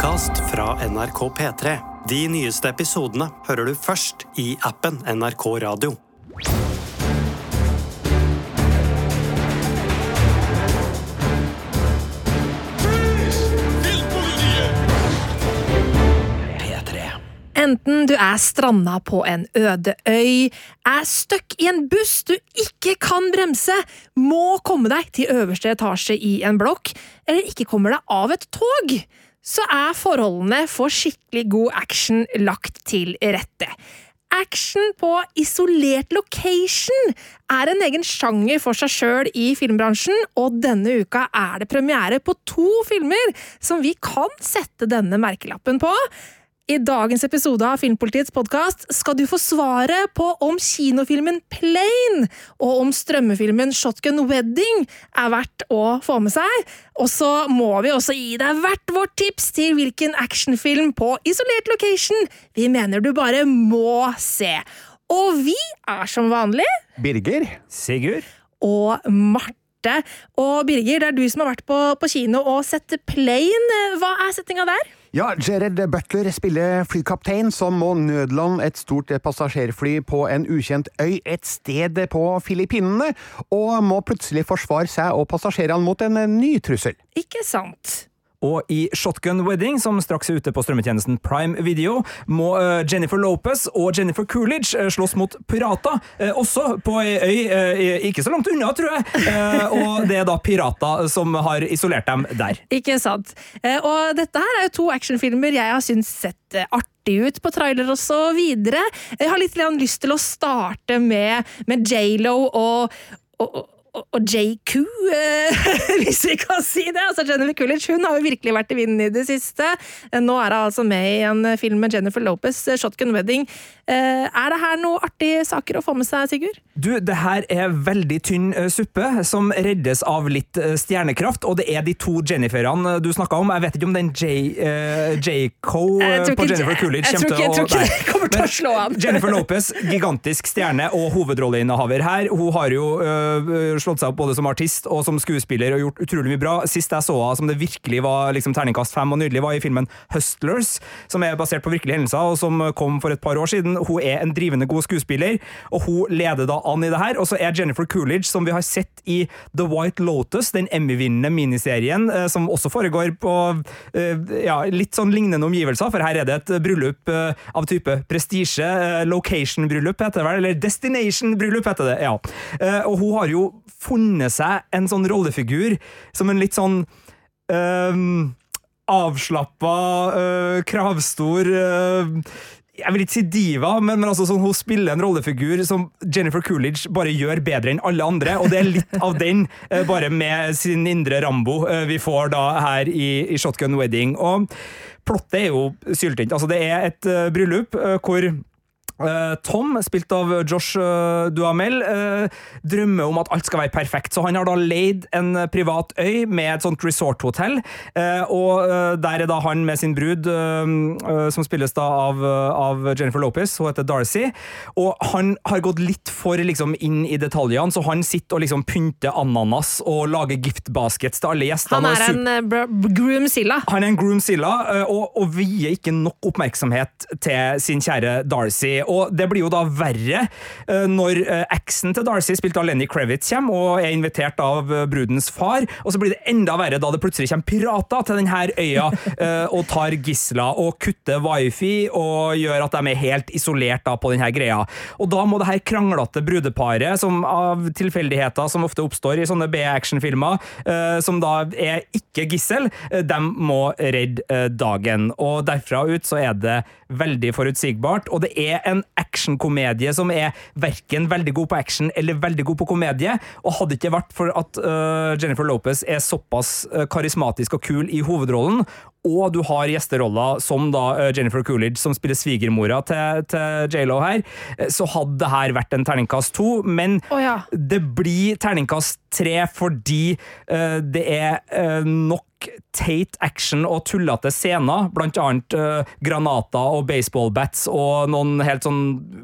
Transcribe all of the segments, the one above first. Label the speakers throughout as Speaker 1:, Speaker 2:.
Speaker 1: podkast fra NRK P3. De nyeste episodene hører du først i appen NRK Radio.
Speaker 2: Enten du er stranda på en øde øy, er stuck i en buss du ikke kan bremse, må komme deg til øverste etasje i en blokk, eller ikke kommer deg av et tog, så er forholdene for skikkelig god action lagt til rette. Action på isolert location er en egen sjanger for seg sjøl i filmbransjen, og denne uka er det premiere på to filmer som vi kan sette denne merkelappen på. I dagens episode av Filmpolitiets podkast skal du få svaret på om kinofilmen Plane og om strømmefilmen Shotgun Wedding er verdt å få med seg. Og så må vi også gi deg hvert vårt tips til hvilken actionfilm på isolert location vi mener du bare må se. Og vi er som vanlig
Speaker 3: Birger?
Speaker 4: Sigurd?
Speaker 2: og Marte. Og Birger, det er du som har vært på, på kino og sett Plane. Hva er settinga der?
Speaker 3: Ja, Jared Butler spiller flykaptein som må nødlande et stort passasjerfly på en ukjent øy et sted på Filippinene, og må plutselig forsvare seg og passasjerene mot en ny trussel.
Speaker 2: Ikke sant?
Speaker 4: Og i Shotgun Wedding, som straks er ute på strømmetjenesten Prime Video, må uh, Jennifer Lopez og Jennifer Coolidge uh, slåss mot pirater, uh, også på ei øy ikke så langt unna, tror jeg. og det er da pirater som har isolert dem der.
Speaker 2: Ikke sant. og dette her er jo to actionfilmer jeg har syntes sett artig ut på trailer og så videre. Jeg har litt lyst til å starte med, med J.Lo og, og og JQ, eh, hvis vi kan si det. Altså Jennifer Coolidge hun har jo virkelig vært i vinden i det siste. Nå er hun altså med i en film med Jennifer Lopez, 'Shotgun Wedding'. Eh, er det her noe artige saker å få med seg, Sigurd?
Speaker 4: Du, det her er veldig tynn uh, suppe, som reddes av litt uh, stjernekraft. Og det er de to Jenniferene du snakka om. Jeg vet ikke om den J.Co. Uh, på Jennifer Coolidge
Speaker 2: kommer til å Jeg tror ikke det kommer til å slå an.
Speaker 4: Jennifer Lopez, gigantisk stjerne og hovedrolleinnehaver her. Hun har jo slått seg opp både som artist og som skuespiller og gjort utrolig mye bra. Sist jeg så henne som det virkelig var liksom, terningkast fem og nydelig, var i filmen Hustlers, som er basert på virkelige hendelser, og som kom for et par år siden. Hun er en drivende god skuespiller, og hun leder da an i det her. Og så er Jennifer Coolidge, som vi har sett i The White Lotus, den Emmy-vinnende miniserien, eh, som også foregår på eh, ja, litt sånn lignende omgivelser, for her er det et bryllup eh, av type prestisje, location-bryllup heter det vel, eller destination-bryllup heter det, ja. Og hun har jo funnet seg en sånn rollefigur som en litt sånn um, avslappa, uh, kravstor uh, jeg vil ikke si diva, men, men altså sånn, hun spiller en rollefigur som Jennifer Coolidge bare gjør bedre enn alle andre, og det er litt av den, uh, bare med sin indre Rambo, vi får da her i, i Shotgun Wedding. Og plottet er jo syltynt. Altså, det er et bryllup hvor Eh, Tom, spilt av Josh eh, Duhamel, eh, drømmer om at alt skal være perfekt, så han har da leid en privat øy med et sånt resorthotell, og der er da han med sin brud, som spilles da av, av Jennifer Lopez, hun heter Darcy, og han har gått litt for liksom inn i detaljene, så han sitter og liksom pynter ananas og lager giftbaskets til alle gjestene.
Speaker 2: Han er en groomzilla.
Speaker 4: Han er en groomzilla, og, og vier ikke nok oppmerksomhet til sin kjære Darcy og det blir jo da verre eh, når eh, eksen til Darcy, spilt av Lenny Kravitz, kommer og er invitert av eh, brudens far, og så blir det enda verre da det plutselig kommer pirater til denne øya og tar gisler og kutter wifi og gjør at de er helt isolert da på denne greia. Og da må det her kranglete brudeparet, som av tilfeldigheter som ofte oppstår i sånne B-actionfilmer, som da er ikke gissel, de må redde dagen. Og derfra ut så er det veldig forutsigbart, og det er en actionkomedie som er verken veldig god på action eller veldig god på komedie, og hadde ikke vært for at uh, Jennifer Lopez er såpass uh, karismatisk og kul i hovedrollen, og du har gjesteroller som da uh, Jennifer Coolidge, som spiller svigermora til, til J.Lo her, så hadde det her vært en terningkast to, men
Speaker 2: oh, ja.
Speaker 4: det blir terningkast tre fordi det er nok teit action og tullete scener, blant annet uh, granater og baseballbats og noen helt sånn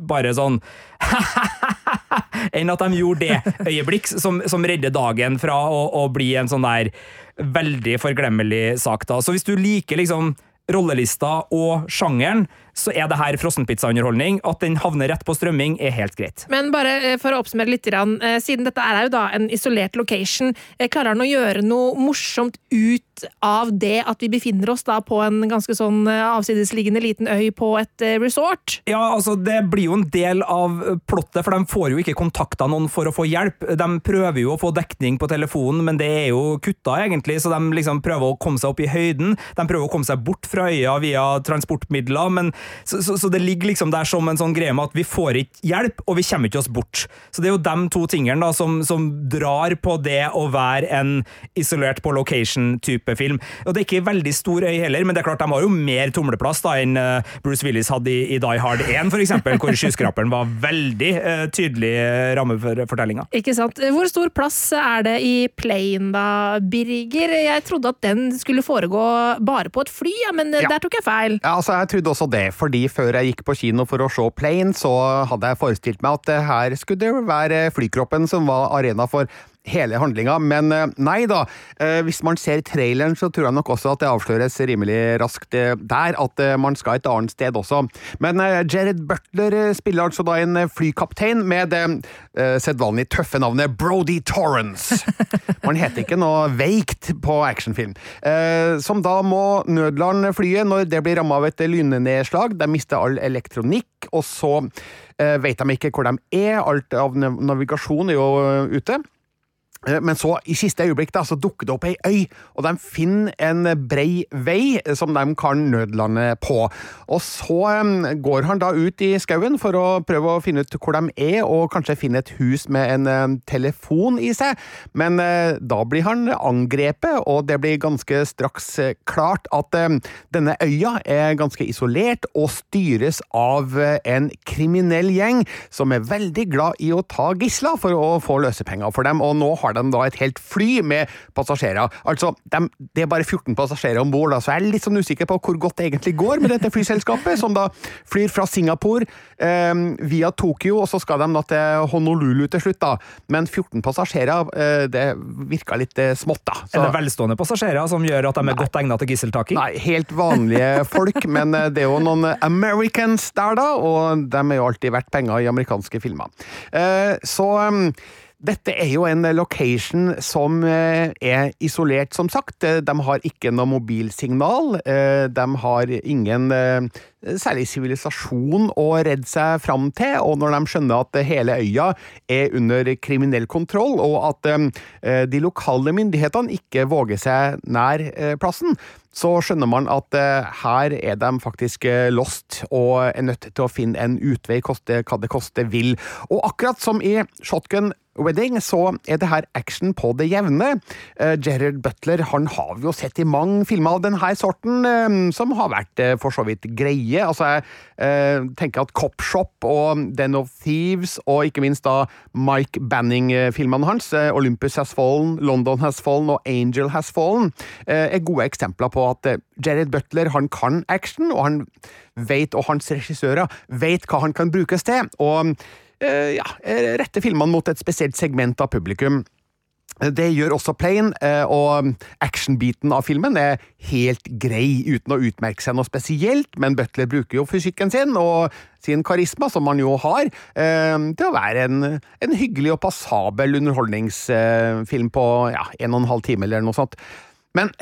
Speaker 4: bare sånn Enn at de gjorde det øyeblikk som, som redder dagen fra å, å, bli en sånn der veldig forglemmelig sak, da. Så hvis du liker liksom rollelista og sjangeren, så er det her frossenpizzaunderholdning. At den havner rett på strømming, er helt greit.
Speaker 2: Men bare eh, for å oppsummere litt, eh, siden dette er jo da en isolert location, eh, klarer han å gjøre noe morsomt ut av det at vi befinner oss da på en ganske sånn avsidesliggende liten øy på et resort?
Speaker 4: Ja, altså det blir jo en del av plottet, for de får jo ikke kontakta noen for å få hjelp. De prøver jo å få dekning på telefonen, men det er jo kutta, egentlig, så de liksom prøver å komme seg opp i høyden. De prøver å komme seg bort fra øya via transportmidler, men så, så, så, det ligger liksom der som en sånn greie med at vi får ikke hjelp, og vi kommer ikke oss bort. Så det er jo de to tingene da, som, som drar på det å være en isolert på location-type film. Og Det er ikke veldig stor øy heller, men det er klart de har jo mer tumleplass da enn uh, Bruce Willis hadde i, i, Die Hard 1, for eksempel, hvor skyskraperen var veldig uh, tydelig uh, ramme for fortellinga.
Speaker 2: Ikke sant. Hvor stor plass er det i Plane da, Birger? Jeg trodde at den skulle foregå bare på et fly, ja, men ja. der tok jeg feil.
Speaker 3: Ja, altså, jeg trodde også det fordi før jeg gikk på kino for å se Plane, så hadde jeg forestilt meg at her skulle det være flykroppen som var arena for hele handlinga, men eh, nei da. Eh, hvis man ser traileren, så tror jeg nok også at det avsløres rimelig raskt eh, der at man skal et annet sted også. Men Jared Butler spiller altså da en flykaptein med det sedvanlig tøffe navnet Brody Torrance. Man heter ikke noe veikt på actionfilm. Som da må nødland flyet når det blir ramma av et lynnedslag. De mister all elektronikk, og så vet de ikke hvor de er. Alt av navigasjon er jo ute. Eh, men så, i siste øyeblikk, da, så dukker det opp ei øy, og de finner en brei vei som de kan nødlande på. Og så går han da ut i skauen for å prøve å finne ut hvor de er, og kanskje finne et hus med en telefon i seg, men uh, da blir han angrepet, og det blir ganske straks klart at denne øya er ganske isolert og styres av en kriminell gjeng som er veldig glad i å ta gisler for å få løsepenger for dem, og nå har de da et helt fly med passasjerer. Altså, de, det er bare 14 passasjerer om bord, så jeg er litt sånn usikker på hvor godt det egentlig går med dette flyselskapet, som da flyr fra Singapore eh, via Tokyo, og så skal de da til Honolulu til slutt, da. Men 14 passasjerer, eh, det virka litt eh, smått, da.
Speaker 4: Så, er det velstående passasjerer som gjør at de er nei, godt egnet til gisseltaking?
Speaker 3: Nei, helt vanlige folk, men eh, det er jo noen Americans der, da, og de er jo alltid verdt penger i amerikanske filmer. Eh, så dette er jo en location som eh, er isolert, som sagt. Eh, de har ikke noe mobilsignal. Eh, de har ingen særlig sivilisasjon å redde seg fram til, og når de skjønner at hele øya er under kriminell kontroll, og at de lokale myndighetene ikke våger seg nær plassen, så skjønner man at her er de faktisk lost og er nødt til å finne en utvei, koste hva det koste vil. Og akkurat som i Shotgun Wedding, så er det her action på det jevne. Uh, Gerard Butler han har vi jo sett i mange filmer av denne sorten, uh, som har vært uh, for så vidt greie. Altså, jeg tenker at Cop Shop og Den of Thieves, og ikke minst da Mike Banning-filmene hans, Olympus Has Fallen, London Has Fallen og Angel Has Fallen, er gode eksempler på at Gerard Butler han kan action, og han vet, og hans regissører vet hva han kan brukes til. og Eh, ja, rette filmene mot et spesielt segment av publikum. Det gjør også Plane, eh, og actionbiten av filmen er helt grei, uten å utmerke seg noe spesielt, men Butler bruker jo fysikken sin og sin karisma, som han jo har, eh, til å være en, en hyggelig og passabel underholdningsfilm på ja, en og en halv time eller noe sånt. Men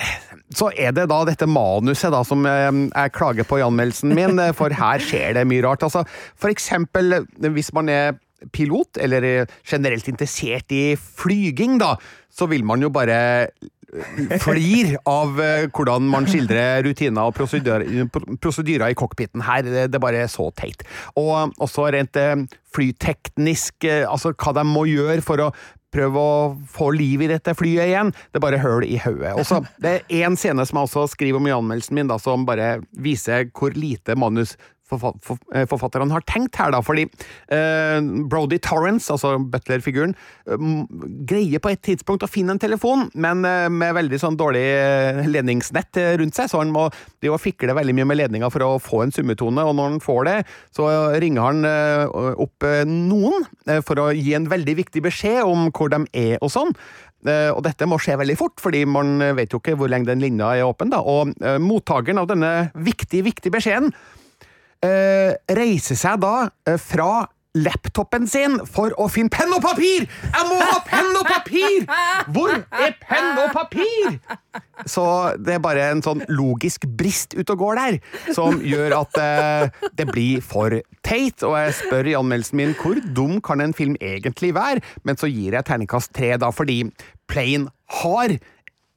Speaker 3: så er det da dette manuset da som jeg klager på i anmeldelsen min, for her skjer det mye rart. Altså, for eksempel hvis man er pilot, eller generelt interessert i flyging, da, så vil man jo bare flir av eh, hvordan man skildrer rutiner og prosedyrer i cockpiten her. Det er bare så teit. Og også rent eh, flyteknisk, eh, altså hva de må gjøre for å prøve å få liv i dette flyet igjen. Det er bare høl i hodet. Det er én scene som jeg også skriver om i anmeldelsen min, da, som bare viser hvor lite manus forfatterne har tenkt her, da, fordi eh, Brody Torrance, altså butler-figuren, uh, greier på et tidspunkt å finne en telefon, men eh, med veldig sånn dårlig ledningsnett rundt seg, så han må de fikle veldig mye med ledninga for å få en summetone, og når han får det, så ringer han opp noen for å gi en veldig viktig beskjed om hvor de er og sånn. eh, og dette må skje veldig fort, fordi man vet jo ikke hvor lenge den linja er åpen. da, Og eh, mottakeren av denne viktige, viktige beskjeden eh, reiser seg da eh, fra laptopen sin for å finne penn og papir! Jeg må ha penn og papir! Hvor er penn og papir? Så det er bare en sånn logisk brist ute og går der, som gjør at eh, det blir for teit. Og jeg spør i anmeldelsen min hvor dum kan en film egentlig være, men så gir jeg terningkast tre, da, fordi Plain har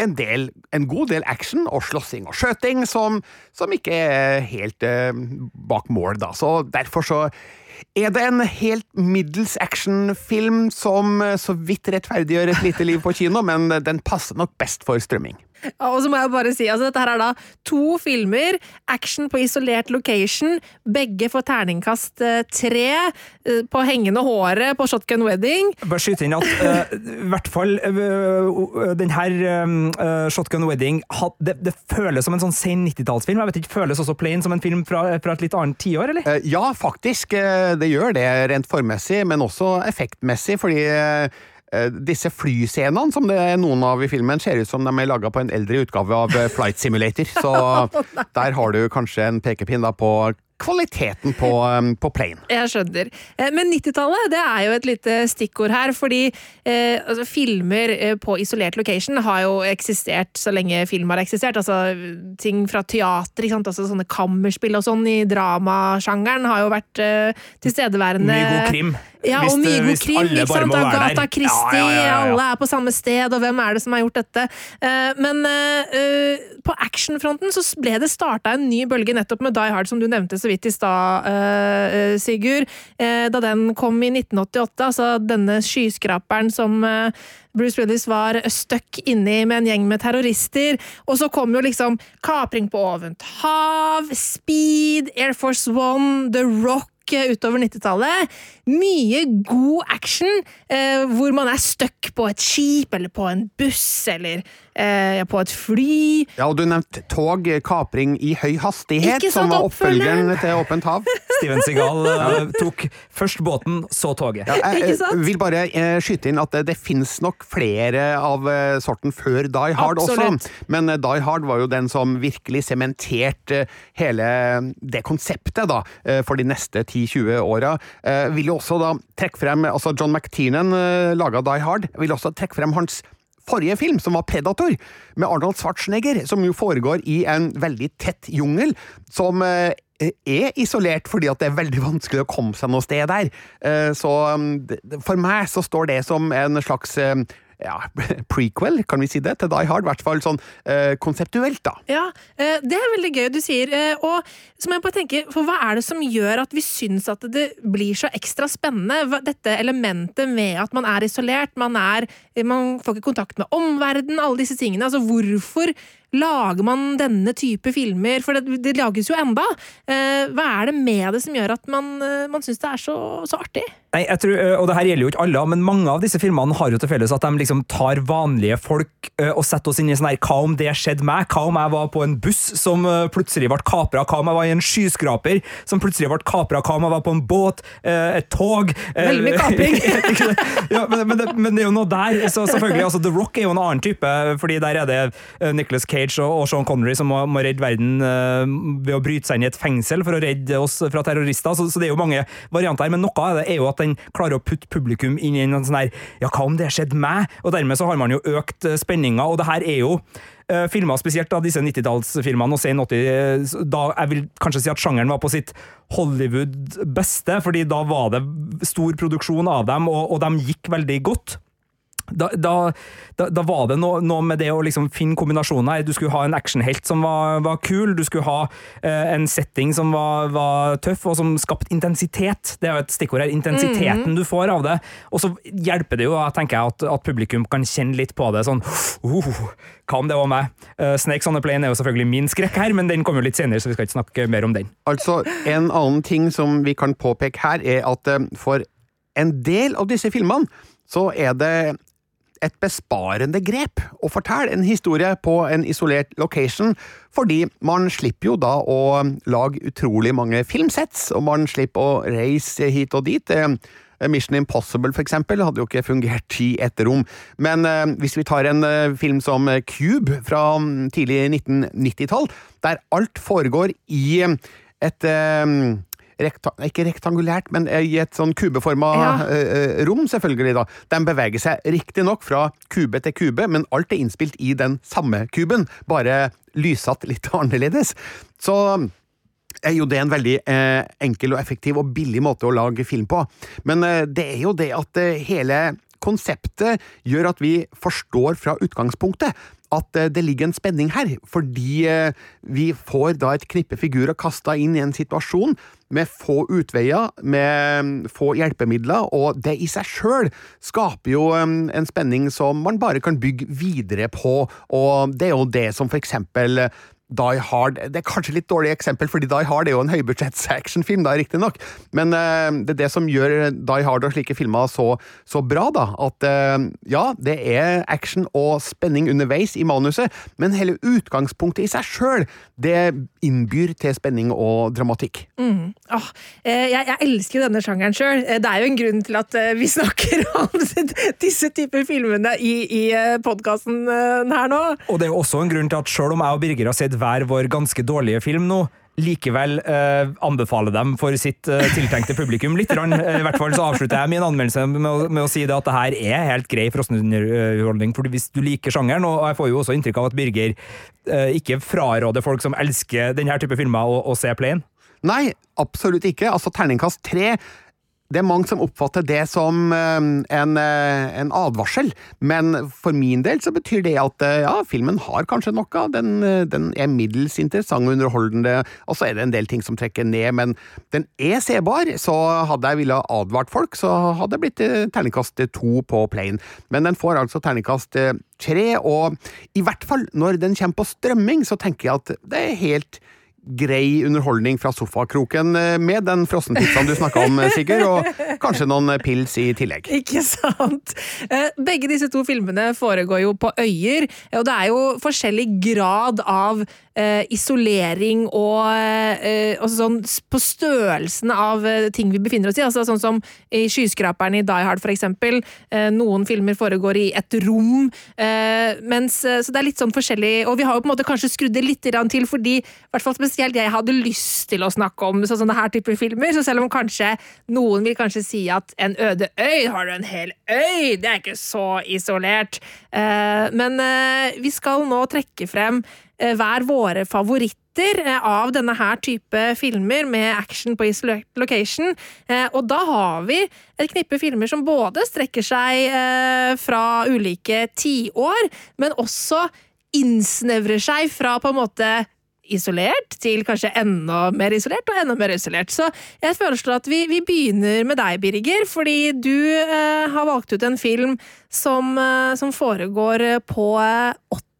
Speaker 3: en, del, en god del action og slåssing og skjøting som, som ikke er helt eh, bak mål, da. Så derfor så er det en helt middels actionfilm som eh, så vidt rettferdiggjør et lite liv på kino, men den passer nok best for strømming.
Speaker 2: Ja, og så må jeg bare si, altså Dette her er da to filmer, action på isolert location. Begge får terningkast eh, tre eh, på hengende håret på Shotgun Wedding.
Speaker 4: Bare skyte inn at eh, i hvert fall uh, den her uh, Shotgun Wedding had, det, det, føles som en sånn sen 90-tallsfilm. Jeg vet ikke, Føles også plain som en film fra, fra et litt annet tiår, eller?
Speaker 3: Uh, ja, faktisk. Det gjør det rent formmessig, men også effektmessig, fordi Eh, disse flyscenene som det er noen av i filmen, ser ut som de er laga på en eldre utgave av eh, Flight Simulator. Så der har du kanskje en pekepinn da på kvaliteten på, um, på Plane.
Speaker 2: Jeg skjønner. Eh, men 90-tallet det er jo et lite stikkord her, fordi eh, altså, filmer eh, på isolert location har jo eksistert så lenge film har eksistert. Altså ting fra teater, altså, sånne kammerspill og sånn i dramasjangeren har jo vært eh, tilstedeværende.
Speaker 4: Mye god krim.
Speaker 2: Ja, og mye god krim. ikke sant? Agatha Christie, ja, ja, alle er på samme sted, og hvem er det som har gjort dette? Uh, men uh, på actionfronten så ble det starta en ny bølge nettopp med Die Hard, som du nevnte så vidt i stad, uh, Sigurd. da den kom i 1988, altså denne skyskraperen som Bruce Willis var stuck inni med en gjeng med terrorister. Og så kom jo liksom kapring på åpent hav, Speed, Air Force One, The Rock utover 90-tallet. Mye god action eh, hvor man er stuck på et skip eller på en buss eller eh, på et fly.
Speaker 3: Ja, og du nevnte tog, kapring i høy hastighet, som var oppfølgeren til Åpent hav.
Speaker 4: Steven Segal uh, tok først båten, så toget.
Speaker 3: Ja, jeg, jeg vil bare eh, skyte inn at det, det finnes nok flere av uh, sorten før Die Hard Absolutt. også, men Die Hard var jo den som virkelig sementerte hele det konseptet da, for de neste 10-20 åra. vil jo også da trekke frem altså John McTiernan laga Die Hard. vil også trekke frem hans forrige film, som var Predator, med Arnold Schwarzenegger, som jo foregår i en veldig tett jungel, som eh, er isolert fordi at det er veldig vanskelig å komme seg noe sted der. Eh, så mm, for meg så står det som en slags eh, ja, prequel, kan vi si det, til Die Hard. I hvert fall sånn eh, konseptuelt, da.
Speaker 2: Ja, eh, det er veldig gøy du sier. Eh, og så må jeg bare tenke, for hva er det som gjør at vi syns at det blir så ekstra spennende? Dette elementet med at man er isolert, man, er, man får ikke kontakt med omverdenen, alle disse tingene. Altså hvorfor lager man denne type filmer? For det, det lages jo enda. Eh, hva er det med det som gjør at man, man syns det er så, så artig?
Speaker 4: Nei, jeg tror, og det her gjelder jo ikke alle, men mange av disse filmene har jo til felles at de liksom tar vanlige folk og setter oss inn i sånn her Hva om det skjedde meg? Hva om jeg var på en buss som plutselig ble kapra? Hva om jeg var i en skyskraper som plutselig ble kapra? Hva om jeg var på en båt? Et tog?
Speaker 2: Veldig mye kapring!
Speaker 4: ja, men, men, det, men, det, er jo noe der. Så selvfølgelig, altså, The Rock er jo en annen type, fordi der er det Nicholas Cage og, og Sean Connery som må, må redde verden uh, ved å bryte seg inn i et fengsel for å redde oss fra terrorister. Så, så det er jo mange varianter her, men noe av det er jo at den klarer å putte publikum inn i en sånn her Ja, hva om det skjedde meg? Og dermed så har man jo økt eh, spenninga, og det her er jo uh, filmer spesielt av disse 90-tallsfilmene og sen 80 da Jeg vil kanskje si at sjangeren var på sitt Hollywood beste, fordi da var det stor produksjon av dem, og, og de gikk veldig godt. Da, da, da, da, var det noe, noe, med det å liksom finne kombinasjoner. Du skulle ha en actionhelt som var, var kul, du skulle ha eh, en setting som var, var, tøff, og som skapte intensitet. Det er jo et stikkord her. Intensiteten mm. du får av det. Og så hjelper det jo, tenker jeg, at, at, publikum kan kjenne litt på det. sånn uh, Hva om det var meg? Uh, Snakes on the plane er jo selvfølgelig min skrekk her, men den kommer jo litt senere, så vi skal ikke snakke mer om den.
Speaker 3: Altså, En annen ting som vi kan påpeke her, er at uh, for en del av disse filmene så er det et besparende grep å fortelle en historie på en isolert location, fordi man slipper jo da å lage utrolig mange filmsets, og man slipper å reise hit og dit. Mission Impossible, for eksempel, hadde jo ikke fungert i ett rom. Men eh, hvis vi tar en eh, film som Cube fra mm, tidlig 1990-tall, der alt foregår i et eh, rekta ikke rektangulært, men i et sånn kubeforma
Speaker 2: Ja.
Speaker 3: eh, rom, selvfølgelig. da. De beveger seg riktignok fra kube til kube, men alt er innspilt i den samme kuben, bare lyssatt litt annerledes. Så er jo det en veldig eh, enkel og effektiv og billig måte å lage film på. Men eh, det er jo det at eh, hele konseptet gjør at vi forstår fra utgangspunktet at eh, det ligger en spenning her, fordi eh, vi får da et knippe figurer kasta inn i en situasjon med få utveier, med mm, få hjelpemidler, og det i seg sjøl skaper jo mm, en spenning som man bare kan bygge videre på, og det er jo det som for eksempel Die Hard Det er kanskje litt dårlig eksempel, fordi Die Hard er jo en høybudsjetts actionfilm, da, riktignok, men uh, det er det som gjør Die Hard og slike filmer så, så bra, da. At uh, ja, det er action og spenning underveis i manuset, men hele utgangspunktet i seg sjøl, det innbyr til spenning og dramatikk.
Speaker 2: Åh, eh, jeg, jeg elsker jo denne sjangeren sjøl. Det er jo en grunn til at vi snakker om disse typer filmene i, i podkasten her nå.
Speaker 4: Og det er jo også en grunn til at selv om jeg og Birger har sett hver vår ganske dårlige film nå, likevel eh, anbefaler dem for sitt eh, tiltenkte publikum litt. grann. Eh, I hvert fall så avslutter jeg min anmeldelse med å, med å si det at det her er helt grei frossenunderholdning. For hvis du liker sjangeren, og jeg får jo også inntrykk av at Birger eh, ikke fraråder folk som elsker denne type filmer, å, å se Plane.
Speaker 3: Nei, absolutt ikke. Altså, terningkast tre det er mange som oppfatter det som eh, en, eh, en advarsel, men for min del så betyr det at eh, ja, filmen har kanskje noe. Den, den er middels interessant og underholdende, og så er det en del ting som trekker ned, men den er sebar. Så hadde jeg ville advart folk, så hadde det blitt terningkast to på Plane. Men den får altså terningkast tre, og i hvert fall når den kommer på strømming, så tenker jeg at det er helt grei underholdning fra sofakroken eh, med den frossenpizzaen du snakka om, eh, Sigurd, og kanskje noen eh, pils i tillegg.
Speaker 2: Ikke sant? Begge disse to filmene foregår jo på øyer, og det er jo forskjellig grad av eh, isolering og eh, altså sånn på størrelsen av eh, ting vi befinner oss i. Altså sånn som i Skyskraperen i Die Hard, for eksempel. Eh, noen filmer foregår i et rom, eh, mens eh, Så det er litt sånn forskjellig, og vi har jo på en måte kanskje skrudd det litt til, fordi hvert fall spesielt jeg hadde lyst til å snakke om så, sånne her typer filmer, så selv om kanskje noen vil kanskje si at en øde øy, har du en hel øy, det er ikke så isolert. Men vi skal nå trekke frem hver våre favoritter eh, av denne her type filmer med action på isolert location. Eh, og da har vi et knippe filmer som både strekker seg eh, fra ulike tiår, men også innsnevrer seg fra på en måte isolert til kanskje enda mer isolert og enda mer isolert. Så jeg foreslår at vi, vi begynner med deg, Birger, fordi du eh, har valgt ut en film som, eh, som foregår på eh,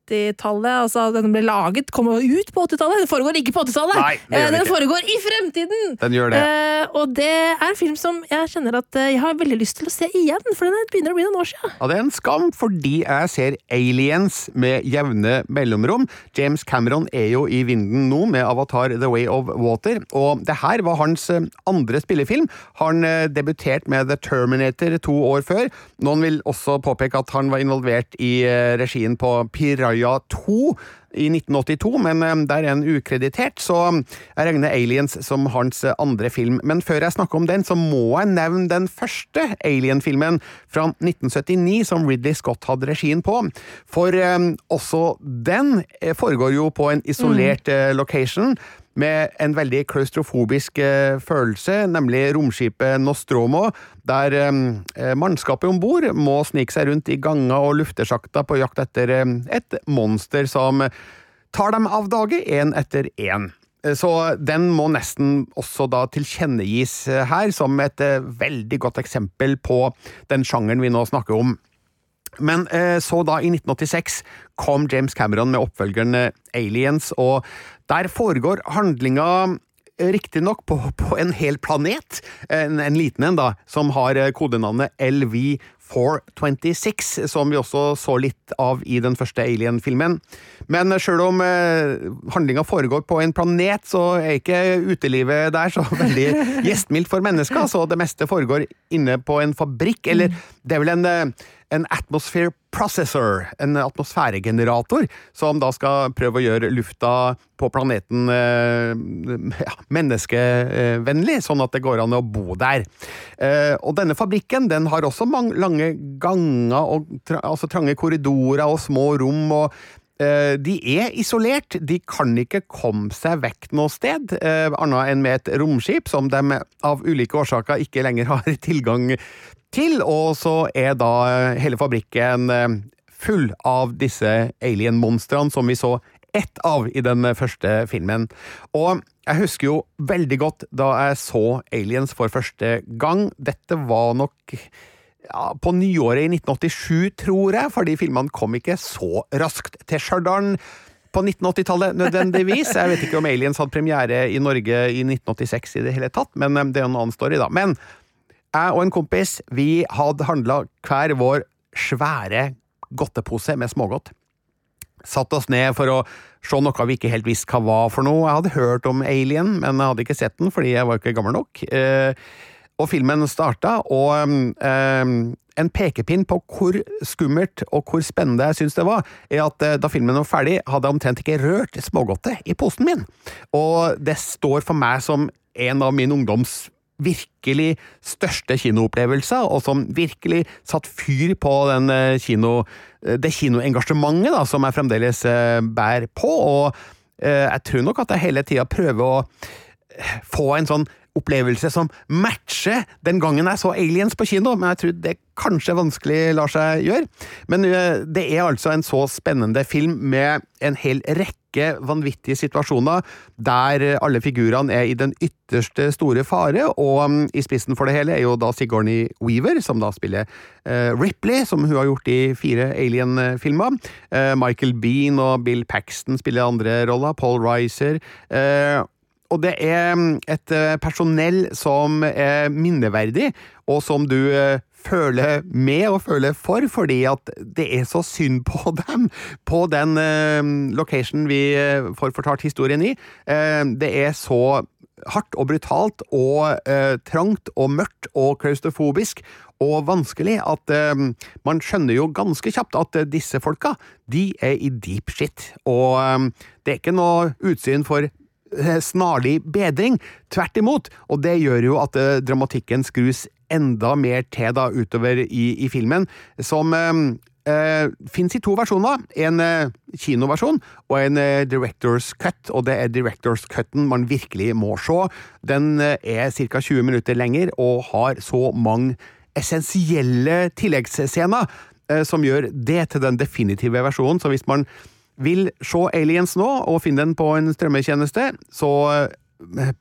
Speaker 2: 80-tallet. Altså, den ble laget, kom ut på 80-tallet. Den foregår ikke på 80-tallet!
Speaker 3: Nei, det gjør
Speaker 2: Eh,
Speaker 3: den ikke.
Speaker 2: foregår i fremtiden!
Speaker 3: Den gjør det.
Speaker 2: Eh, og det er en film som jeg kjenner at eh, jeg har veldig lyst til å se igjen, for den begynner å bli noen år siden.
Speaker 3: Ja, det er en skam, fordi jeg ser Aliens med jevne mellomrom. James Cameron er jo i vinden nå med Avatar The Way of Water, og det her var hans andre spillefilm. Han debuterte med The Terminator to år før. Noen vil også påpeke at han var involvert i regien på Piraya 2 i 1982, men eh, der er han ukreditert, så jeg regner Aliens som hans eh, andre film. Men før jeg snakker om den, så må jeg nevne den første Alien-filmen fra 1979 som Ridley Scott hadde regien på. For eh, også den eh, foregår jo på en isolert eh, location. Med en veldig klaustrofobisk eh, følelse, nemlig romskipet Nostromo, der eh, mannskapet om bord må snike seg rundt i ganger og luftesjakter på jakt etter eh, et monster som tar dem av dage én etter én. Eh, Så den må nesten også da tilkjennegis eh, her som et eh, veldig godt eksempel på den sjangeren vi nå snakker om. Men eh, så da, i 1986, kom James Cameron med oppfølgeren eh, Aliens, og der foregår handlinga eh, Riktignok på, på en hel planet, en, en liten en, da, som har kodenavnet LV426, som vi også så litt av i den første Alien-filmen. Men sjøl om eh, handlinga foregår på en planet, så er ikke utelivet der så veldig gjestmildt for mennesker, så det meste foregår inne på en fabrikk, eller det er vel en eh, en atmosphere processor, en atmosfæregenerator, som da skal prøve å gjøre lufta på planeten eh, menneskevennlig, sånn at det går an å bo der. Eh, og denne fabrikken den har også mange, lange ganger, og tra, altså trange korridorer og små rom. og eh, de er isolert, de kan ikke komme seg vekk noe sted, eh, annet enn med et romskip som de av ulike årsaker ikke lenger har tilgang til, og så er da hele fabrikken eh, full av disse alien-monstrene som vi så ett av i den første filmen. Og jeg husker jo veldig godt da jeg så Aliens for første gang. Dette var nok ja, på nyåret i 1987, tror jeg, fordi filmene kom ikke så raskt til Stjørdal på 1980-tallet nødvendigvis. Jeg vet ikke om Aliens hadde premiere i Norge i 1986 i det hele tatt, men eh, det er en annen story, da. Men jeg og en kompis vi hadde handla hver vår svære godtepose med smågodt. Satt oss ned for å se noe vi ikke helt visste hva var for noe. Jeg hadde hørt om Alien, men jeg hadde ikke sett den fordi jeg var ikke gammel nok. Eh, og filmen starta, og eh, en pekepinn på hvor skummelt og hvor spennende jeg syns det var, er at eh, da filmen var ferdig, hadde jeg omtrent ikke rørt smågodtet i posen min. Og det står for meg som en av min ungdoms virkelig største kinoopplevelser, og som virkelig satt fyr på den kino, det kinoengasjementet da, som jeg fremdeles bærer på. Og jeg tror nok at jeg hele tida prøver å få en sånn opplevelse som matcher den gangen jeg så Aliens på kino, men jeg tror det kanskje vanskelig lar seg gjøre. Men det er altså en så spennende film med en hel rekke vanvittige situasjoner der alle figurene er i den ytterste store fare, og i spissen for det hele er jo da Sigourney Weaver, som da spiller Ripley, som hun har gjort i fire Alien-filmer. Michael Bean og Bill Paxton spiller andre roller, Paul Reiser. Og det er et personell som er minneverdig, og som du føler med og føler for, fordi at det er så synd på dem på den location vi får fortalt historien i. det er så hardt og brutalt og trangt og mørkt og klaustrofobisk og vanskelig at man skjønner jo ganske kjapt at disse folka, de er i deep shit. Og det er ikke noe utsyn for snarlig bedring. Tvert imot. Og det gjør jo at uh, dramatikken skrus enda mer til da utover i, i filmen, som eh, uh, fins i to versjoner. En uh, kinoversjon og en director's cut, og det er director's cutten man virkelig må se. Den er ca. 20 minutter lenger og har så mange essensielle tilleggsscener som gjør det til den definitive versjonen. Så hvis man vil se Aliens nå, og finne den på en strømmetjeneste, så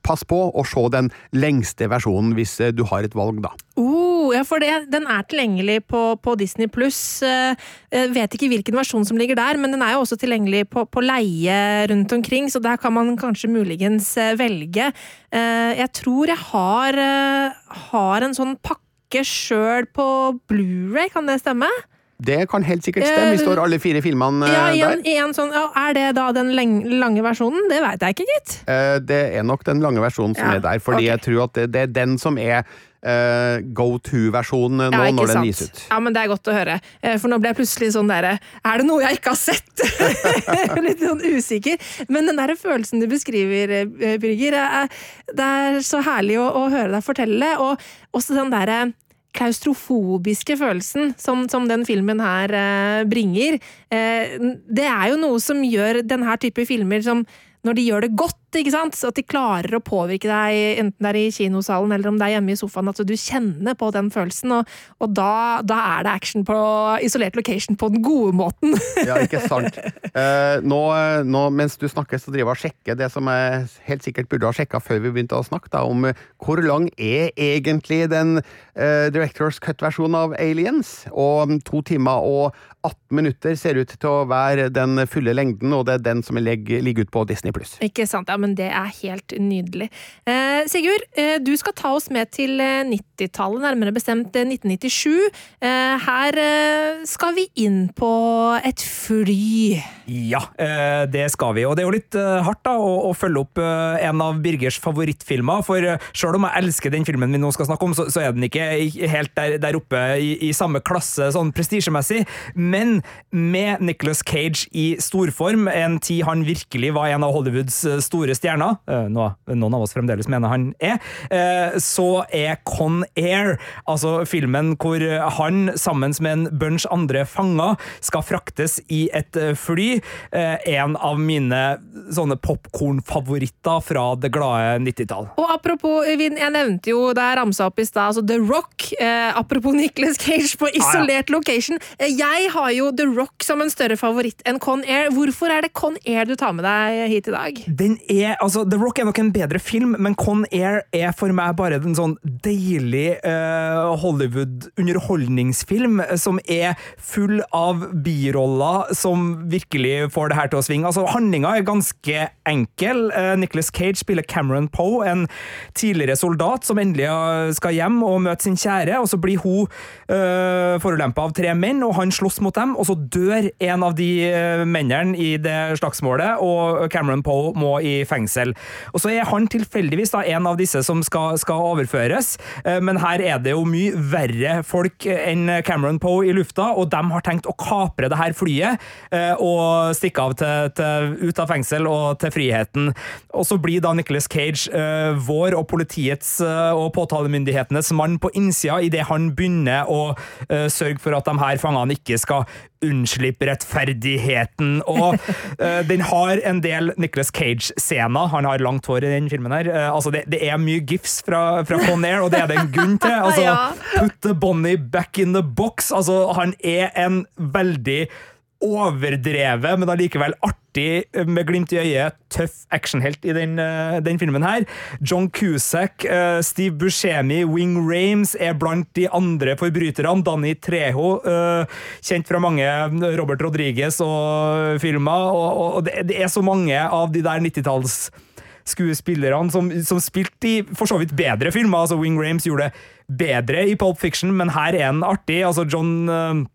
Speaker 3: pass på å se den lengste versjonen hvis du har et valg, da.
Speaker 2: Oh, ja, for det, den er tilgjengelig på, på Disney pluss. Jeg vet ikke hvilken versjon som ligger der, men den er jo også tilgjengelig på, på, leie rundt omkring, så der kan man kanskje muligens velge. Jeg tror jeg har, har en sånn pakke sjøl på Blu-ray, kan det stemme?
Speaker 3: Det kan helt sikkert stemme. Vi står alle fire filmene
Speaker 2: ja,
Speaker 3: der.
Speaker 2: Igjen sånn, ja, er det da den lange versjonen? Det veit jeg ikke, gitt.
Speaker 3: Det er nok den lange versjonen som ja, er der, fordi okay. jeg tror at det, det, er den som er uh, go to-versjonen nå når den gis ut.
Speaker 2: Ja, men det er godt å høre. For nå ble jeg plutselig sånn derre Er det noe jeg ikke har sett?! Litt sånn usikker. Men den der følelsen du beskriver, Birger, det er så herlig å, å høre deg fortelle. Og også den derre klaustrofobiske følelsen som, som den filmen her eh, bringer, eh, det er jo noe som gjør denne type filmer som når de gjør det godt, ikke sant? Så at de klarer å påvirke deg, enten det er i kinosalen eller om det er hjemme i sofaen, at du kjenner på den følelsen. Og, og da, da, er det action på isolert location på den gode måten.
Speaker 3: ja, ikke sant. Eh, nå, nå, mens du snakker, så driver jeg og sjekker det som jeg helt sikkert burde ha sjekka før vi begynte å snakke, da, om hvor lang er egentlig den eh, Directors Cut-versjonen av Aliens? Og to timer og 18 minutter ser ut til å være den fulle lengden, og det er den som ligger, ligger ute på Disney pluss.
Speaker 2: Ikke sant, ja, men det er helt nydelig. Eh, Sigurd, eh, du skal ta oss med til eh, 90-tallet, nærmere bestemt eh, 1997. Eh, her eh, skal vi inn på et fly.
Speaker 4: Ja, eh, det skal vi. Og det er jo litt eh, hardt da, å, å følge opp eh, en av Birgers favorittfilmer. For selv om jeg elsker den filmen vi nå skal snakke om, så, så er den ikke helt der, der oppe i, i samme klasse sånn prestisjemessig. Men med Nicolas Cage i storform, en tid han virkelig var en av Hollywoods store stjerner, noe noen av oss fremdeles mener han er, så er Con Air, altså filmen hvor han sammen med en bunch andre fanger skal fraktes i et fly, en av mine sånne popkornfavoritter fra det glade 90-tall.
Speaker 2: Og apropos, vi- jeg nevnte jo da jeg ramsa opp i stad, altså The Rock. Eh, apropos Nicolas Cage på isolert location. Eh, jeg har jo The Rock som en større favoritt enn Con Air. Hvorfor er det Con Air du tar med deg hit i dag?
Speaker 4: Den er, altså The Rock er nok en bedre film, men Con Air er for meg bare en sånn deilig eh, Hollywood-underholdningsfilm som er full av biroller som virkelig får det her til å svinge. Altså, Handlinga er ganske enkel. Nicholas Nicolas Cage spiller Cameron Poe, en tidligere soldat som endelig eh, skal hjem og møte sin kjære, og så blir hun øh, forulempa av tre menn, og han slåss mot dem, og så dør en av de eh, mennene i det slagsmålet, og Cameron Poe må i fengsel. Og så er han tilfeldigvis da en av disse som skal, skal overføres, eh, men her er det jo mye verre folk enn Cameron Poe i lufta, og de har tenkt å kapre det her flyet eh, og stikke av til, til, ut av fengsel og til friheten. Og så blir da Nicolas Cage uh, vår og politiets uh, og påtalemyndighetenes mann på innsida idet han begynner å uh, sørge for at de her fangene ikke skal unnslippe rettferdigheten. Og den har en del Nicolas Cage-scener. Han har langt hår i den filmen her. Altså det, det er mye gifs fra, fra Con Air, og det er det en grunn til. Altså. Put the Bonnie back in the box. Altså, han er en veldig overdrevet, men allikevel artig, med glimt i øyet, tøff actionhelt i den, eh, den filmen her. John Cusack, eh, Steve Buscemi, Wing Rames er blant de andre forbryterne. Danny Treho, eh, kjent fra mange Robert Rodriguez og filmer, og, og, det er så mange av de der 90-talls skuespillerne som, som spilte i for så vidt bedre filmer. altså Wing Rames gjorde det bedre i Pulp Fiction, men her er han artig. altså John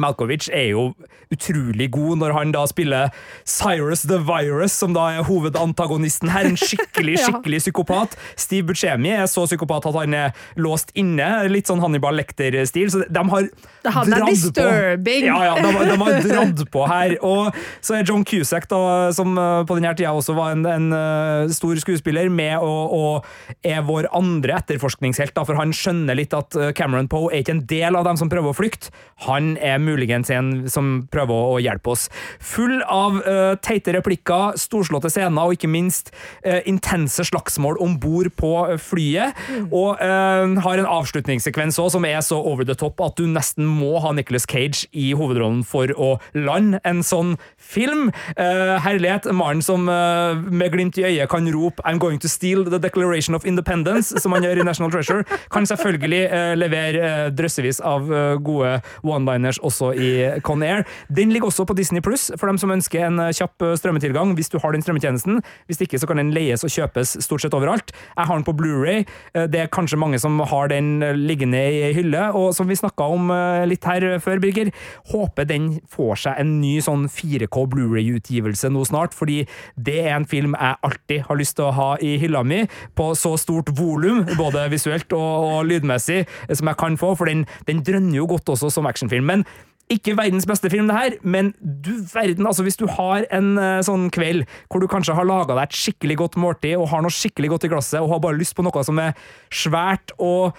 Speaker 4: Malkovich er jo utrolig god når han da spiller Cyrus the Virus, som da er hovedantagonisten her. En skikkelig, skikkelig psykopat. Steve Buscemi er så psykopat at han er låst inne. Litt sånn Hannibal Lecter-stil. Så de har
Speaker 2: Det han er
Speaker 4: dratt på.
Speaker 2: disturbing.
Speaker 4: Ja, ja, de, de har dratt på her. Og så er John Cusack, da, som eh, på denne tida også var en, en eh, stor skuespiller, med og, og er vår andre etterforskningshelt. Da, for han skjønner litt at eh, Cameron Poe er ikke en del av dem som prøver å flykte. Han er muligens en som prøver å, å hjelpe oss. Full av uh, teite replikker, storslåtte scener og ikke minst uh, intense slagsmål om bord på flyet. flyet. Og eh, har en avslutningssekvens òg som er så over the top at du nesten må ha Nicolas Cage i hovedrollen for å lande en sånn film. Eh, herlighet, mannen som eh, med glimt i øyet kan rope 'I'm going to steal the Declaration of Independence', som han gjør i National Treasure, kan selvfølgelig eh, levere eh, drøssevis av eh, gode one-liners også i Con Air. Den ligger også på Disney Pluss, for dem som ønsker en eh, kjapp eh, strømmetilgang, hvis du har den strømmetjenesten. Hvis ikke, så kan den leies og kjøpes stort sett overalt. Jeg har den på Blu-ray. Eh, Det er kanskje mange som har den liggende i hylle, og som vi snakka om litt her før, Birger, håper den får seg en ny sånn 4K Blu-ray-utgivelse nå snart, fordi det er en film jeg alltid har lyst til å ha i hylla mi, på så stort volum, både visuelt og, og lydmessig, som jeg kan få, for den, den drønner jo godt også som actionfilm. Men ikke verdens beste film, det her, men du verden, altså hvis du har en uh, sånn kveld hvor du kanskje har laga deg et skikkelig godt måltid og har noe skikkelig godt i glasset og har bare lyst på noe som er svært og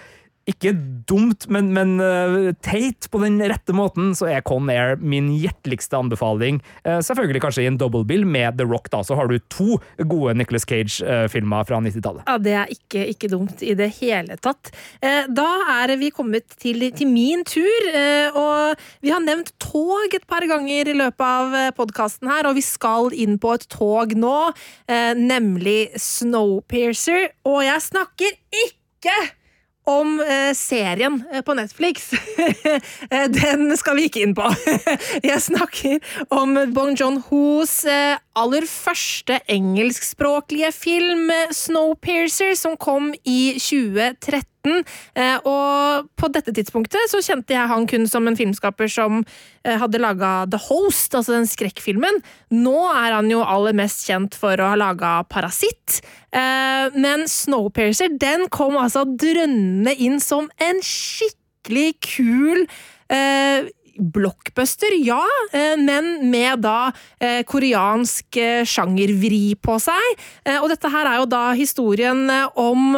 Speaker 4: ikke dumt, men, men uh, teit på den rette måten, så er Con Air min hjerteligste anbefaling. Uh, selvfølgelig kanskje i en double bill med The Rock, da, så har du to gode Nicolas Cage-filmer fra 90-tallet.
Speaker 2: Ja, Det er ikke, ikke dumt i det hele tatt. Uh, Da er vi kommet til, til min tur, og vi har nevnt tog et par ganger i løpet av podkasten her, og vi skal inn på et tog nå, nemlig Snowpiercer. Og jeg snakker ikke om eh, serien eh, på Netflix. Eh, Den skal vi ikke inn på. Jeg snakker om Bong John-hos eh, aller første engelskspråklige film, Snowpiercer, som kom i 2013. Eh, og på dette tidspunktet så kjente jeg han kun som en filmskaper som eh, hadde laga The Host, altså den skrekkfilmen. Nå er han jo aller mest kjent for å ha laga Parasitt. Eh, men Snowpiercer den kom altså drønnende inn som en skikkelig kul blockbuster, ja, eh, men med da eh, koreansk eh, sjangervri på seg. Og dette her er jo da historien om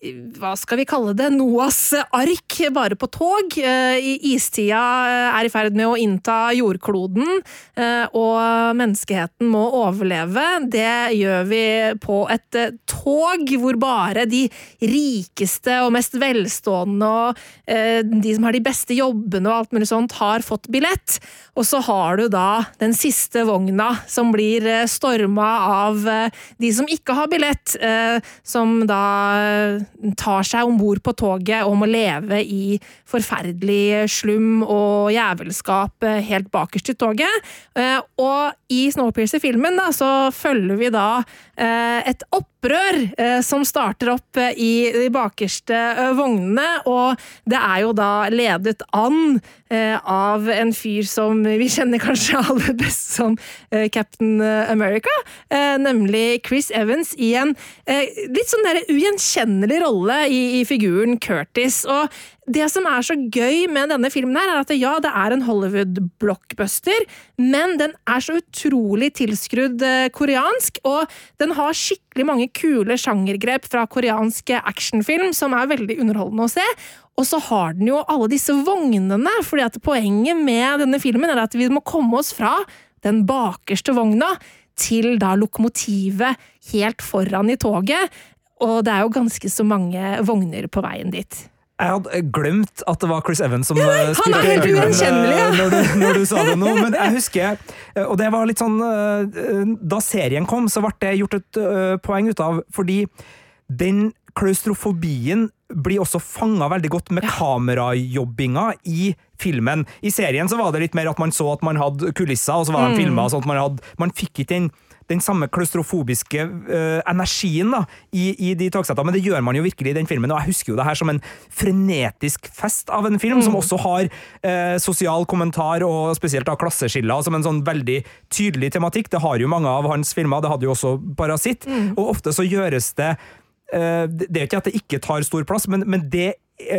Speaker 2: hva skal vi kalle det, Noas ark bare på tog. Istida er i ferd med å innta jordkloden, og menneskeheten må overleve. Det gjør vi på et tog hvor bare de rikeste og mest velstående og de som har de beste jobbene og alt mulig sånt, har fått billett. Og så har du da den siste vogna som blir storma av de som ikke har billett, som da tar seg om bord på toget og må leve i forferdelig slum og jævelskap eh, helt bakerst i toget. Eh, og i Snowpiercer-filmen så følger vi da et et opprør som starter opp i de bakerste vognene, og det er jo da ledet an av en fyr som vi kjenner kanskje aller best som Captain America, nemlig Chris Evans i en litt sånn der ugjenkjennelig rolle i, i figuren Curtis. Og det som er så gøy med denne filmen, her, er at ja, det er en Hollywood-blockbuster, men den er så utrolig tilskrudd eh, koreansk, og den har skikkelig mange kule sjangergrep fra koreansk actionfilm som er veldig underholdende å se. Og så har den jo alle disse vognene, fordi at poenget med denne filmen er at vi må komme oss fra den bakerste vogna til da lokomotivet helt foran i toget. Og det er jo ganske så mange vogner på veien dit.
Speaker 4: Jeg hadde glemt at det var Chris Evans som
Speaker 2: ja, nei, Han er helt ugjenkjennelig! Ja.
Speaker 4: Når, du, når du sa det nå. Men jeg husker, og det var litt sånn Da serien kom, så ble det gjort et poeng ut av, fordi den klaustrofobien blir også fanga veldig godt med kamerajobbinga i filmen. I serien så var det litt mer at man så at man hadde kulisser, og så var de mm. filma sånn at man hadde Man fikk ikke den den samme klaustrofobiske uh, energien da, i, i de togsettene, men det gjør man jo virkelig i den filmen. og Jeg husker jo det her som en frenetisk fest av en film, mm. som også har uh, sosial kommentar og spesielt da klasseskiller som en sånn veldig tydelig tematikk. Det har jo mange av hans filmer, det hadde jo også Parasitt, mm. og ofte så gjøres det uh, Det er jo ikke at det ikke tar stor plass, men, men det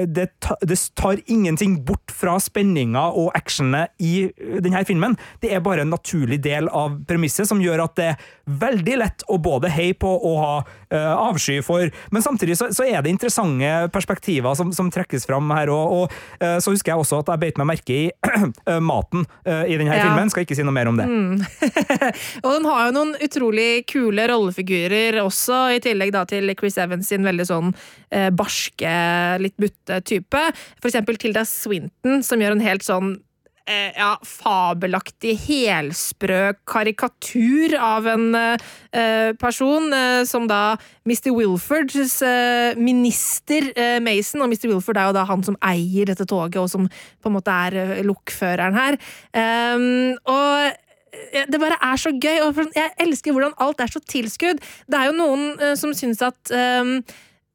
Speaker 4: det, det, tar ingenting bort fra spenninga og actionet i denne filmen. Det er bare en naturlig del av premisset som gjør at det er veldig lett å både heie på og ha avsky for. Men samtidig så, så, er det interessante perspektiver som, som trekkes fram her. Og, og uh, så husker jeg også at jeg beit meg merke i uh, maten i denne ja. filmen. Skal ikke si noe mer om det.
Speaker 2: Mm. og den har jo noen utrolig kule rollefigurer også, i tillegg da til Chris Evans sin veldig sånn barske, litt butte type. For eksempel Tilda Swinton, som gjør en helt sånn eh, ja, fabelaktig, helsprø karikatur av en eh, person, eh, som da Mr. Wilfords eh, minister eh, Mason, og Mr. Wilford er jo da han som eier dette toget, og som på en måte er eh, lokføreren her. Um, og det bare er så gøy, og jeg elsker hvordan alt er så tilskudd. Det er jo noen som syns at um,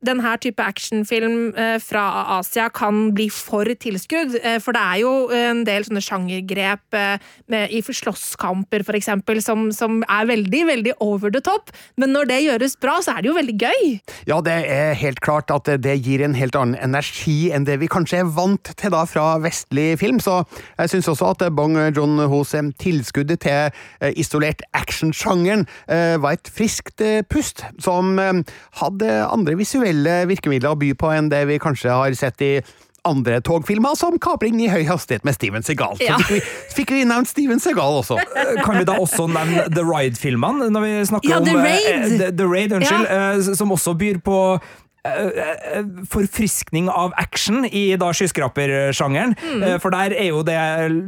Speaker 2: denne type actionfilm eh, fra Asia kan bli for tilskudd. Eh, for det er jo en del sånne sjangergrep eh, i slåsskamper, for eksempel, som, som, er veldig, veldig over the top. Men når det gjøres bra, så er det jo veldig gøy.
Speaker 3: Ja, det er helt klart at det gir en helt annen energi enn det vi kanskje er vant til da fra vestlig film. Så jeg syns også at Bong John Hos tilskuddet til isolert actionsjangeren var et friskt pust, som hadde andre visuelle visuelle virkemidler å by på enn det vi kanskje har sett i andre togfilmer, som 'Kapring i høy hastighet' med Steven Segal. Så fikk, vi, fikk vi nevnt Steven Segal også.
Speaker 4: Eh, kan vi da også nevne The Ride-filmene, når vi snakker
Speaker 2: ja,
Speaker 4: om
Speaker 2: The Raid,
Speaker 4: uh, The, The Raid unnskyld, ja. uh, som også byr på eh, forfriskning av action i da skyskrapersjangeren.
Speaker 2: Mm.
Speaker 4: Eh, For der er jo det,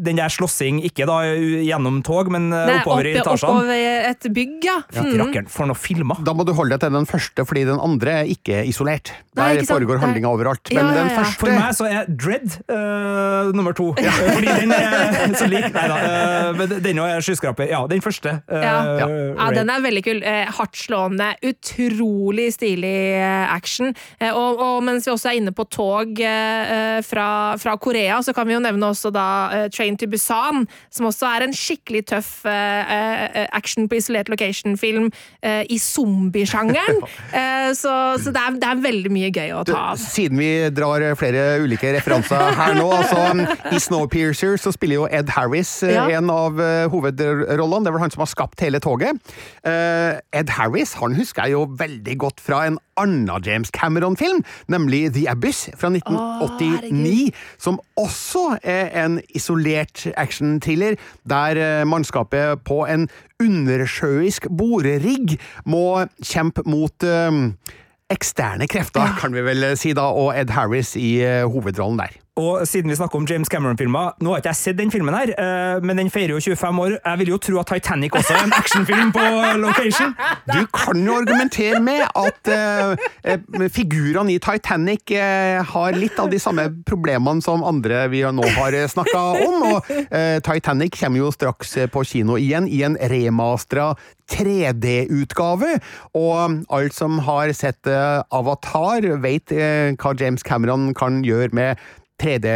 Speaker 4: den der slåssing ikke da gjennom tog, men
Speaker 2: Nei, er
Speaker 4: oppover i etasjene.
Speaker 2: oppover et bygg, ja.
Speaker 4: Ja,
Speaker 2: Mm.
Speaker 4: rakkeren, for noen filmer!
Speaker 3: Da må du holde deg til den første, fordi den andre er ikke isolert.
Speaker 2: Nei,
Speaker 3: Der
Speaker 2: ikke
Speaker 3: foregår handlinga overalt.
Speaker 2: Ja,
Speaker 3: Men
Speaker 2: ja,
Speaker 3: den
Speaker 2: ja.
Speaker 3: første
Speaker 4: For meg så er Dread uh, nummer to. Fordi den er så lik. Nei da. Uh, men den er skyskraper. Ja, den første. Uh,
Speaker 2: Ja.
Speaker 3: Ja.
Speaker 2: Ja, den er veldig kul. Eh, Hardtslående, utrolig stilig eh, action. Eh, og, og mens vi også er inne på tog eh, fra, fra Korea, så kan vi jo nevne også da eh, Train to Busan, som også er en skikkelig tøff eh, eh, action på isolert location-film eh, i zombiesjangeren. Eh, så så det, er, det er veldig mye gøy å ta av.
Speaker 3: Siden vi drar flere ulike referanser her nå, altså i Snowpiercer så spiller jo Ed Harris eh,
Speaker 2: Ja.
Speaker 3: en av eh, hovedrollene. Det er vel han som har skapt hele toget. Eh, Ed Harris han husker jeg jo veldig godt fra en annen James Cameron-film, nemlig The Abyss fra 1989, som også er en isolert action-thriller, der eh, mannskapet på en undersjøisk borerigg må kjempe mot eh, eksterne krefter, kan vi vel si da, og Ed Harris i eh, hovedrollen der.
Speaker 4: Og siden vi snakker om James Cameron-filmer, nå har ikke jeg sett den filmen her, eh, men den feirer jo 25 år. Jeg vil jo tro at Titanic også er en actionfilm på location.
Speaker 3: Du kan jo argumentere med at eh, figurene i Titanic uh, har litt av de samme problemene som andre vi nå har snakka om, og uh, Titanic kommer jo straks på kino igjen i en remastra 3D-utgave, og alt som har sett Avatar, vet hva James Cameron kan gjøre med 3D,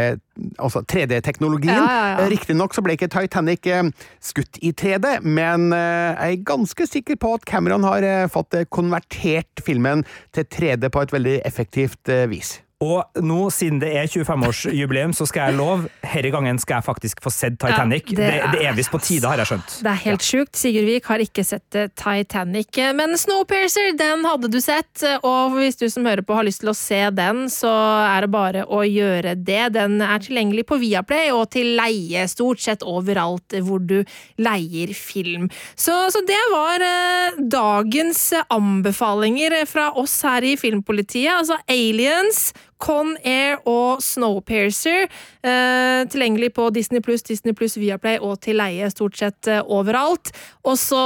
Speaker 3: altså 3D-teknologien.
Speaker 2: Ja, ja, ja.
Speaker 3: Riktignok ble ikke Titanic eh, skutt i 3D, men eh, jeg er ganske sikker på at Cameron har eh, fått konvertert filmen til 3D på et veldig effektivt vis.
Speaker 4: Og nå, siden det er 25-årsjubileum, så skal jeg love, herre gangen skal jeg faktisk få sett Titanic.
Speaker 2: Ja,
Speaker 4: det,
Speaker 2: det
Speaker 4: det,
Speaker 2: er-
Speaker 4: er visst på tide, har jeg skjønt.
Speaker 2: Det er helt sjukt. Sigurd Vik har ikke sett eh, Titanic. Men Snowpiercer, den hadde du sett. Og hvis du som hører på har lyst til å se den, så er det bare å gjøre det. Den er tilgjengelig på Viaplay og til leie stort sett overalt hvor du leier film. Så, så det var eh, dagens anbefalinger fra oss her i Filmpolitiet. Altså Aliens, Con Air og Snowpiercer. Eh, tilgjengelig på Disney pluss, Disney pluss Viaplay og til leie stort sett eh, overalt. Og så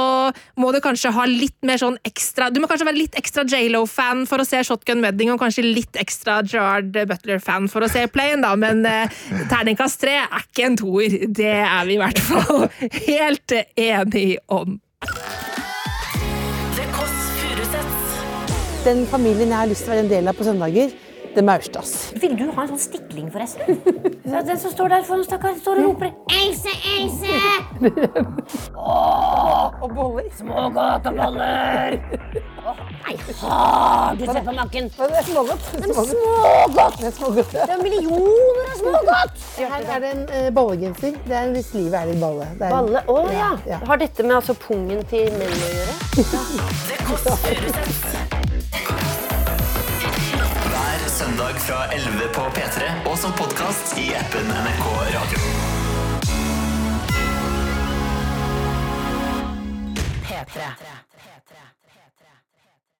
Speaker 2: må du kanskje ha litt mer sånn ekstra Du må kanskje være litt ekstra J.Lo-fan for å se Shotgun Wedding, og kanskje litt ekstra Gerard Butler-fan for å se Playen, da, men eh, terningkast tre er ikke en toer. Det er vi i hvert fall helt enige om.
Speaker 5: Den familien jeg har lyst til å være en del av på søndager, det er Maurstads.
Speaker 6: Vil du ha en sånn stikling, forresten? Ja, Den som står der foran, stakkar, står og roper 'Else, Else!'
Speaker 5: Og boller.
Speaker 6: Små og boller! Åh, Nei, har du sett på makken?
Speaker 5: Det er smågodt.
Speaker 6: Smågodt!
Speaker 5: Det er smågodt.
Speaker 6: Det er millioner av smågodt!
Speaker 5: Her er det en uh, bollegenser. Det er hvis livet er litt balle. Det er,
Speaker 6: Balle? Å ja.
Speaker 5: Ja.
Speaker 6: Har dette med altså pungen til menn å gjøre?
Speaker 7: Ja. Kåss Furuseths. Søndag fra 11 på P3 og som podkast i appen NRK Radio.
Speaker 6: P3.